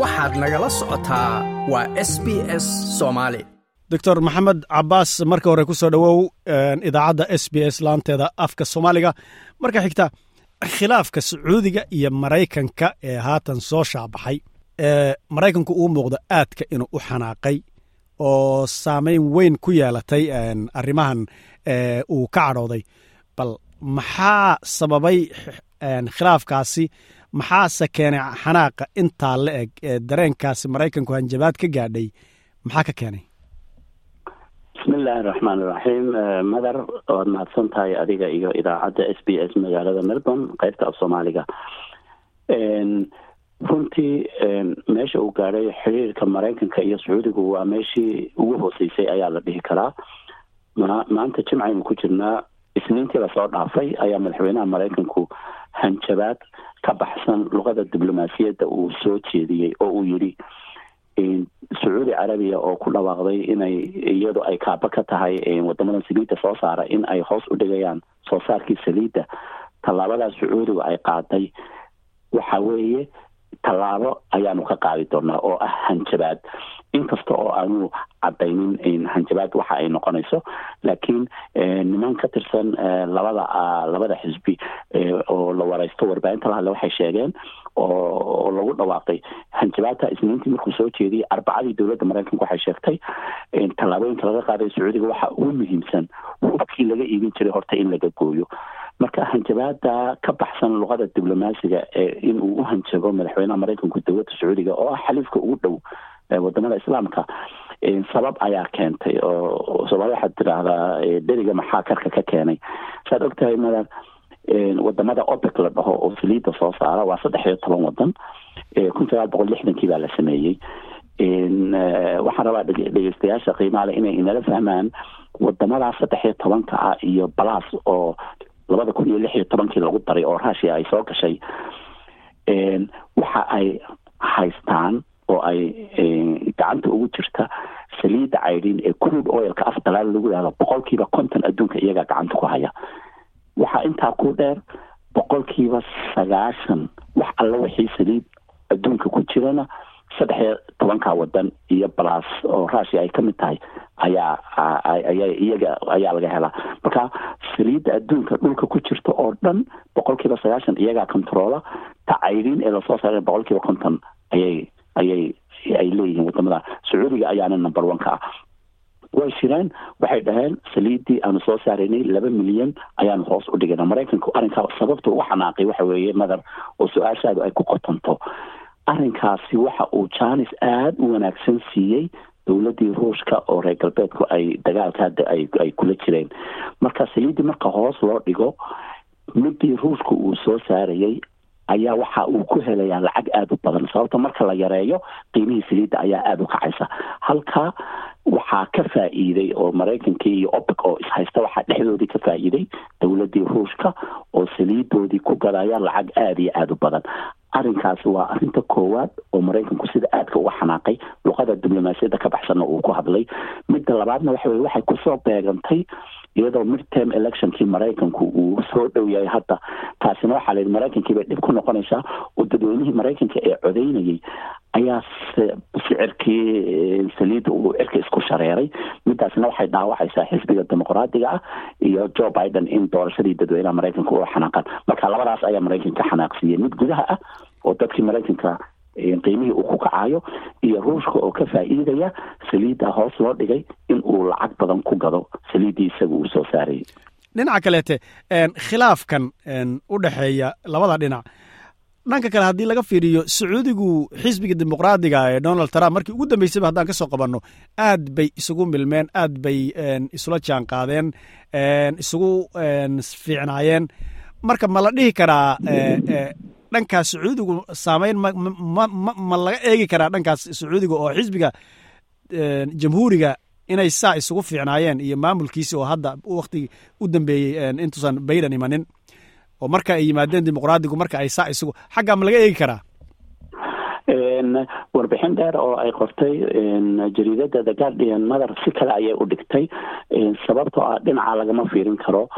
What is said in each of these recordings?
waxaad nagala socotaa waa s b s soomaali doctor maxamed cabaas marka hore ku soo dhowow idaacadda s b s laanteeda afka soomaaliga. Marka xigta khilaafka sacuudiga iyo maraykanka ee haatan soo shaabaxay ee maraykanku uu muuqdo aadka inuu u xanaaqay oo saamayn weyn ku yeelatay arrimahan uu ka cadhooday. Bal maxaa sababay khilaafkaasi maxaase keenay xanaaqa intaa la eg ee dareenkaasi maraykanku hanjabaad ka gaadhay? Maxaa ka keenay? Bismi illaahi raxmaan iraxiim madar waad mahadsan tahay adiga iyo idaacadda s b s magaalada melbourne qeybta af soomaaliga. Runtii meesha uu gaadhay xiriirka maraykanka iyo sacuudigu waa meeshii ugu hooseysay ayaa la dhihi karaa. Ma maanta jimcaynu ku jirnaa isniintii la soo dhaafay ayaa madaxweynaha maraykanku hanjabaad ka baxsan luqada diblomaasiyadda uu soo jeediyey oo uu yidhi sacuudi carabiya oo ku dhawaaqday inay iyadu ay kaaba ka tahay wadamadan saliidda soo saara in ay hoos u dhigayaan soo saarkii saliidda. Tallaabadaas sacuudigu ay qaaday waxa weeye tallaabo ayaanu ka qaadi doonaa oo ah hanjabaad. Inkasta oo aanu cadaynin hanjabaad waxa ay noqonayso laakiin niman ka tirsan labada labada xisbi oo la wareysto warbaahinta la hadle waxay sheegeen oo lagu dhawaaqay. Hanjabaadta isniintii markuu soo jeediyey arbacadii dowladda maraykanka waxay sheegtay tallaabooyinka laga qaaday sacuudiga waxa ugu muhiimsan. Hubkii laga iibin jiray horta in laga gooyo marka hanjabaada ka baxsan luqada diblomaasiga in uu u hanjabo madaxweynaha maraykanku dowladda sacuudiga oo ah xaliifka ugu dhow waddamada islaamka sabab ayaa keentay oo sabab waxaad tiraahdaa dheriga maxaa karka ka keenay. Saad ogtahay madar waddamada opec la dhaho oo saliidda soo saara waa saddex iyo toban wadan kun sagaal boqol lixdankii baa la sameeyey. Waxaan rabaa dhegeystayaasha qiimaale inay inala fahmaan wadamadaa saddex iyo tobanka ah iyo balas oo labada kun iyo lix iyo tobankii lagu daray oo rushia ay soo gashay waxa ay haystaan oo ay gacanta ugu jirta saliidda caydhin ee crude oilka af lagu yihahdo boqolkiiba konton adduunka iyagaa gacanta ku haya. Waxaa intaa ku dheer boqolkiiba sagaashan wax alla wixii saliid adduunka ku jirana saddex iyo tobanka wadan iyo balas oo rushia ay ka mid tahay ayaa aya iyaga ayaa laga helaa. Marka saliidda adduunka dhulka ku jirta oo dhan boqolkiiba sagaashan iyagaa controola ta caydhin ee la soo saara boqolkiiba konton ayay ayay ay leeyihiin waddamada. Sacuudiga ayaana number one ka ah. Way shireen waxay dhaheen saliiddii aanu soo saaraynay laba milyan ayaanu hoos u dhigana maraykanku arrinkaa sababta ugu xanaaqay waxa weeye madar oo su'aashaadu ay ku qotonto. Arrinkaasi waxa uu jaanis aada u wanaagsan siiyey dowladdii ruushka oo reer galbeedku ay dagaalka hadda ay kula jireen. Marka saliiddii marka hoos loo dhigo midii ruushka uu soo saarayay ayaa waxa uu ku helayaa lacag aada u badan. Sababta marka la yareeyo qiimihii saliidda ayaa aada u kacaysa. Halka waxaa ka faa'iiday oo maraykankii iyo opec oo ishaysta waxaa dhexdoodii ka faa'iiday dowladdii ruushka oo saliidoodii ku gadaya lacag aada iyo aada u badan arrinkaasi waa arrinta koowaad oo maraykanku sida aadka uga xanaaqay luqada diblomaasiyadda ka baxsanna uu ku hadlay. Midda labaadna waxa weye waxay ku soo beegantay iyadoo midterm electionkii maraykanku uu soo dhow yahay hadda taasina waxaa layidhi maraykankii bay dhib ku noqonaysaa oo dadweynihii maraykanka ee codeynayay. Ayaa sicirkii saliidda uu cirka isku shareeray. Midaasna waxay dhaawacaysaa xisbiga dimuqraadiga ah iyo joe biden in doorashadii dadweynaha maraykanka u xanaaqaan marka labadaas ayaa maraykanka ka xanaaqsiiyey mid gudaha ah oo dadkii maraykanka qiimihii uu ku kacayo iyo ruushka oo ka faa'iidaya saliidda hoos loo dhigay in uu lacag badan ku gado saliiddii isaga uu soo saarayay dhinaca kaleete khilaafkan u dhexeeya labada dhinac. Dhanka kale haddii laga fiiriyo sacuudigu xisbiga dimuqraadiga ee donald trump markii ugu dambeysayba haddaan ka soo qabanno aad bay isugu milmeen aad bay isula jaan qaadeen isugu fiicnaayeen. Marka ma la dhihi karaa dhankaas sacuudigu saameyn ma laga eegi karaa dhankaas sacuudiga oo xisbiga jamhuuriga inay saa isugu fiicnaayeen iyo maamulkiisi oo hadda waktigii u dambeeyey intuusan bayden imanin. Oo marka ay yimaadeen dimuqraadigu marka ay saa isugu xaggaa ma laga eegi karaa warbixin dheer oo ay qortay jariidada the guardian mother si kale ayay u dhigtay sababtoo ah dhinaca lagama fiirin karo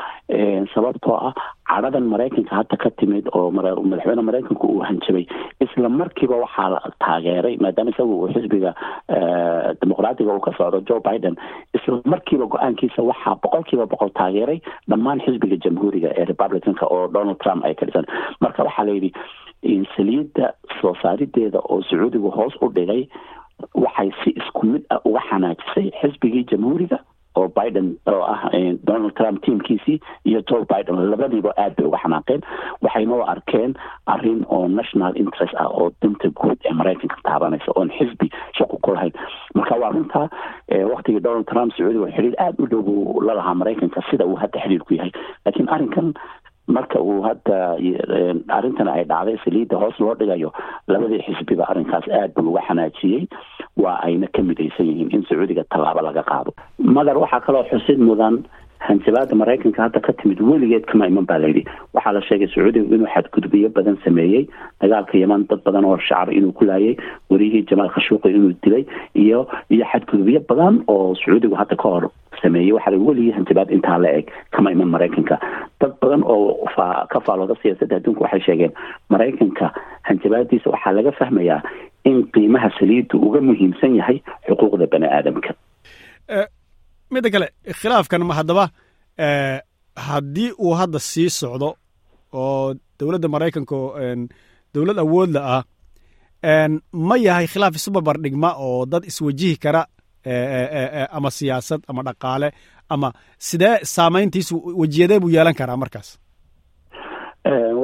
sababtoo ah cadhadan maraykanka hadda ka timid oo madaxweyne maraykanku uu hanjabay. Isla markiiba waxaa la taageeray maadaama isaga uu xisbiga dimuqraadiga uu ka socdo joe biden isla markiiba go'aankiisa waxaa boqolkiiba boqol taageeray dhammaan xisbiga jamhuuriga ee republicanka oo donald trump ay ka dhisan. Marka waxaa layidhi saliidda soo saarideeda oo sacuudigu hoos u dhigay waxay si isku mid ah uga xanaajisay xisbigii jamhuuriga oo biden oo ah donald trump tiamkiisii iyo joe biden. Labadiiba aad bay uga xanaaqeen. Waxayna u arkeen arrin oo national interest ah oo danta guud ee maraykanka taabanaysa oon xisbi shaqo ku lahayn. Marka waa runtaa waktigii donald trump sacuudiga xiriir aada u dhow buu lalahaa maraykanka sida uu hadda xiriirku yahay. Laakiin arrinkan marka uu hadda arrintan ay dhacday saliidda hoos loo dhigayo labadii xisbiba arrinkaas aad buu uga xanaajiyey. Waa ayna ka midaysan yihiin in sacuudiga tallaabo laga qaado. Madar waxaa kaloo xusid mudan hanjabaada maraykanka hadda ka timid weligeed kama iman baa layidhi. Waxaa la sheegay sacuudigu inuu xadgudbiyo badan sameeyey dagaalka yaman dad badan oo shacab inuu ku laayay wariyihii jamaal khashuuqi inuu dilay iyo iyo xadgudubyo badan oo sacuudigu hadda ka hor sameeyey waxaa weligii hanjabaad intaa la eg kama iman maraykanka. Dad badan oo ka faalooda siyaasadda adduunka waxay sheegeen maraykanka hanjabaadiisa waxaa laga fahmayaa in qiimaha saliiddu uga muhiimsan yahay xuquuqda bani aadamka midda kale khilaafkan ma haddaba haddii uu hadda sii socdo oo dowladda maraykanka dowlad awoodla ah ma yahay khilaaf isu barbardhigma oo dad iswajihi kara ama siyaasad ama dhaqaale ama sidee saamayntiisu wejiyadee buu yeelan karaa markaas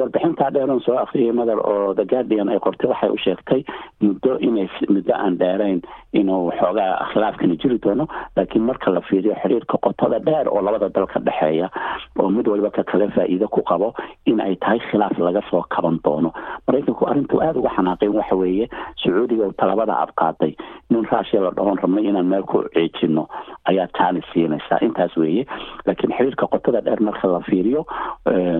warbixintaa dheeran soo akriyay madar oo the guardian ay qortay waxay u sheegtay muddo inay muddo aan dheerayn inuu xoogaa khilaafkani jiri doono laakiin marka la fiiriyo xiriirka qotada dheer oo labada dal ka dhexeeya oo mid waliba ka kale faa'iido ku qabo in ay tahay khilaaf laga soo kaban doono. Maraykanku arrintuu aada uga xanaaqeen waxa weeye sacuudiga talabada adqaaday nin raashiya la dhahoon rabnay inaan meel ku ceejino ayaa taani siinaysaa intaas weeye laakiin xiriirka qotada dheer marka la fiiriyo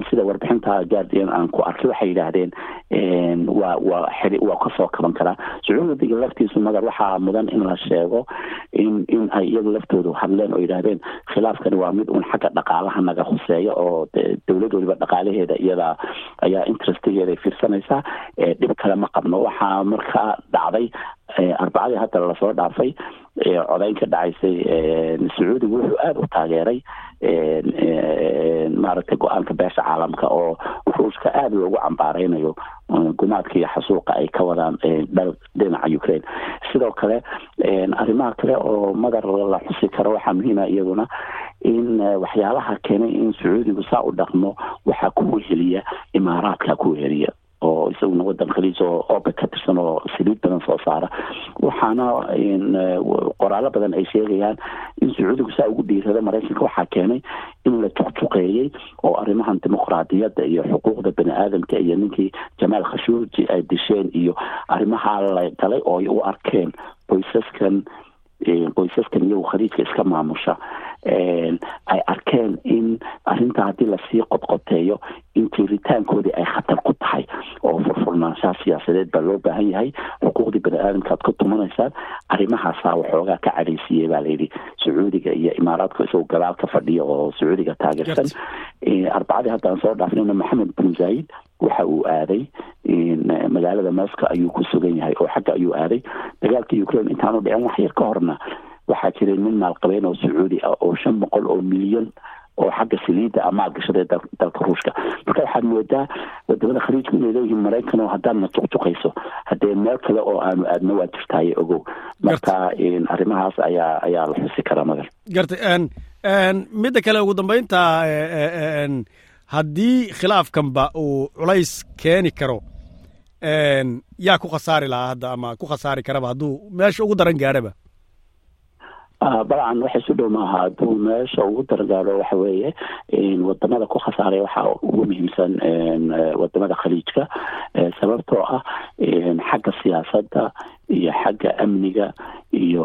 sida warbixinta guardian aan ku arkay waxay yidhaahdeen waa waa waa ka soo kaban karaa. Sacuudiga laftiisu magar waxaa mudan in la sheego in in ay iyaga laftoodu hadleen oo yidhaahdeen khilaafkani waa mid uun xagga dhaqaalaha naga huseeya oo dowlad waliba dhaqaalaheeda iyada ayaa interestigeeda fiirsanaysaa dhib kale ma qabno. Waxaa markaa dhacday arbacadii hadda la soo dhaafay codayn ka dhacaysay sacuudigu wuxuu aada u taageeray maaragtay go'aanka beesha caalamka oo ruushka aada loogu cambaareynayo gumaadka iyo xasuuqa ay ka wadaan dhinaca ukraine. Sidoo kale arrimaha kale oo madar la xusi karo waxaa muhiima iyaduna in waxyaalaha keenay in sacuudigu saa u dhaqmo waxaa ku weheliya imaaraadka ku weheliya oo isaguna wadan khaliij oo opec ka tirsan oo saliid badan soo saara. Waxaana qoraalo badan ay sheegayaan in sacuudigu saa ugu dhiirada maraykanka waxaa keenay in la juqjuqeeyey oo arrimahan dimuqraadiyadda iyo xuquuqda bani aadamka iyo ninkii jamaal khashuuji ay disheen iyo arrimaha la galay oo ay u arkeen qoysaskan qoysaskan iyagu khaliijka iska maamusha ay arkeen in arrinta haddii la sii qodqoteeyo in tiiritaankoodii ay khatar ku tahay. Oo furfurnaanshaha siyaasadeed baa loo baahan yahay. Xuquuqdii bani aadamka aad ku tumanaysaan arrimahaasaa waxoogaa ka cadhaysiiyey baa layidhi sacuudiga iyo imaaraadku isagoo gadaal ka fadhiya oo sacuudiga taageersan. Arbacadii haddaan soo dhaafnayna maxamed bin zaayid waxa uu aaday magaalada moscow ayuu ku sugan yahay oo xagga ayuu aaday. Dagaalka ukraine intaanu dhicin wax yar ka horna waxaa jiray nin maalqabeen oo sacuudi ah oo shan boqol oo milyan oo xagga saliidda amaal gashaday dalka ruushka. Marka waxaad moodaa waddamada khaliijku inay leeyihiin maraykan oo haddaadna juqjuqayso haddee meel kale oo aanu aadna waa jirtaaye ogow. Marka arrimahaas ayaa ayaa la xusi karaa madan gartay midda kale ugu dambeynta haddii khilaafkanba uu culays keeni karo yaa ku khasaari lahaa hadda ama ku khasaari karaba hadduu meesha ugu daran gaaraba dabcan waxa isu dhow maaha hadduu meesha ugu dargaaro waxa weeye waddamada ku khasaaraya waxaa ugu muhiimsan waddamada khaliijka sababtoo ah xagga siyaasadda iyo xagga amniga iyo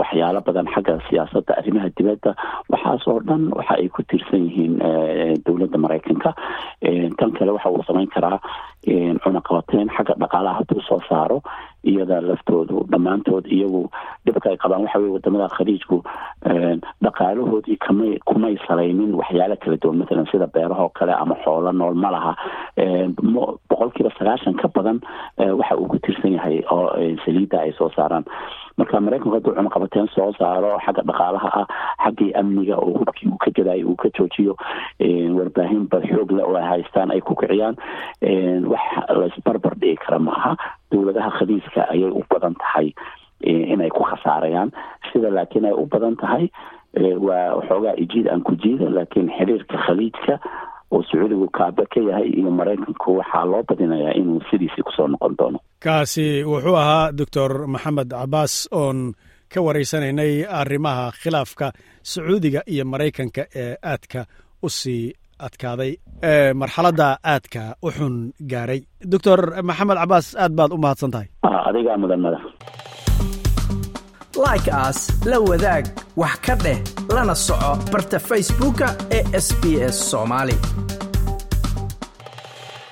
waxyaalo badan xagga siyaasadda arrimaha dibadda. Waxaas oo dhan waxa ay ku tiirsan yihiin dowladda maraykanka. Tan kale waxa uu samayn karaa cunaqabateyn xagga dhaqaalaha hadduu soo saaro iyada laftoodu dhammaantood iyagu dhibka ay qabaan waxa weye waddamada khaliijku dhaqaalahoodii kamay kumay salaynin waxyaalo kala duwan matalan sida beerahoo kale ama xoolo nool ma laha. Boqol kiiba sagaashan ka badan waxa uu ku tirsan yahay oo saliidda ay soo saaraan marka maraykanku hadduu cunaqabateen soo saaro xagga dhaqaalaha ah xaggii amniga oo hubkii uu ka gadaayo uu ka joojiyo warbaahin bad xoog le oo ay haystaan ay ku kiciyaan wax laysbarbar dhigi kara ma aha. Dowladaha khaliiska ayay u badan tahay inay ku khasaarayaan. Sida laakiin ay u badan tahay waa waxoogaa ijiid aan ku jiida laakiin xiriirka khaliijka oo sacuudigu kaaba ka yahay iyo maraykanku waxaa loo badinayaa inuu sidiisii ku soo noqon doono. Kaasi wuxuu ahaa doctor maxamed cabaas oon ka waraysanaynay arrimaha khilaafka sacuudiga iyo maraykanka ee aadka u sii adkaaday. Marxaladda aadka u xun gaaray. Doctor maxamed cabaas aad baad u mahadsan tahay adigaa mudan mada like aas la wadaag wax ka dheh lana soco barta facebooka ee sb s soomaali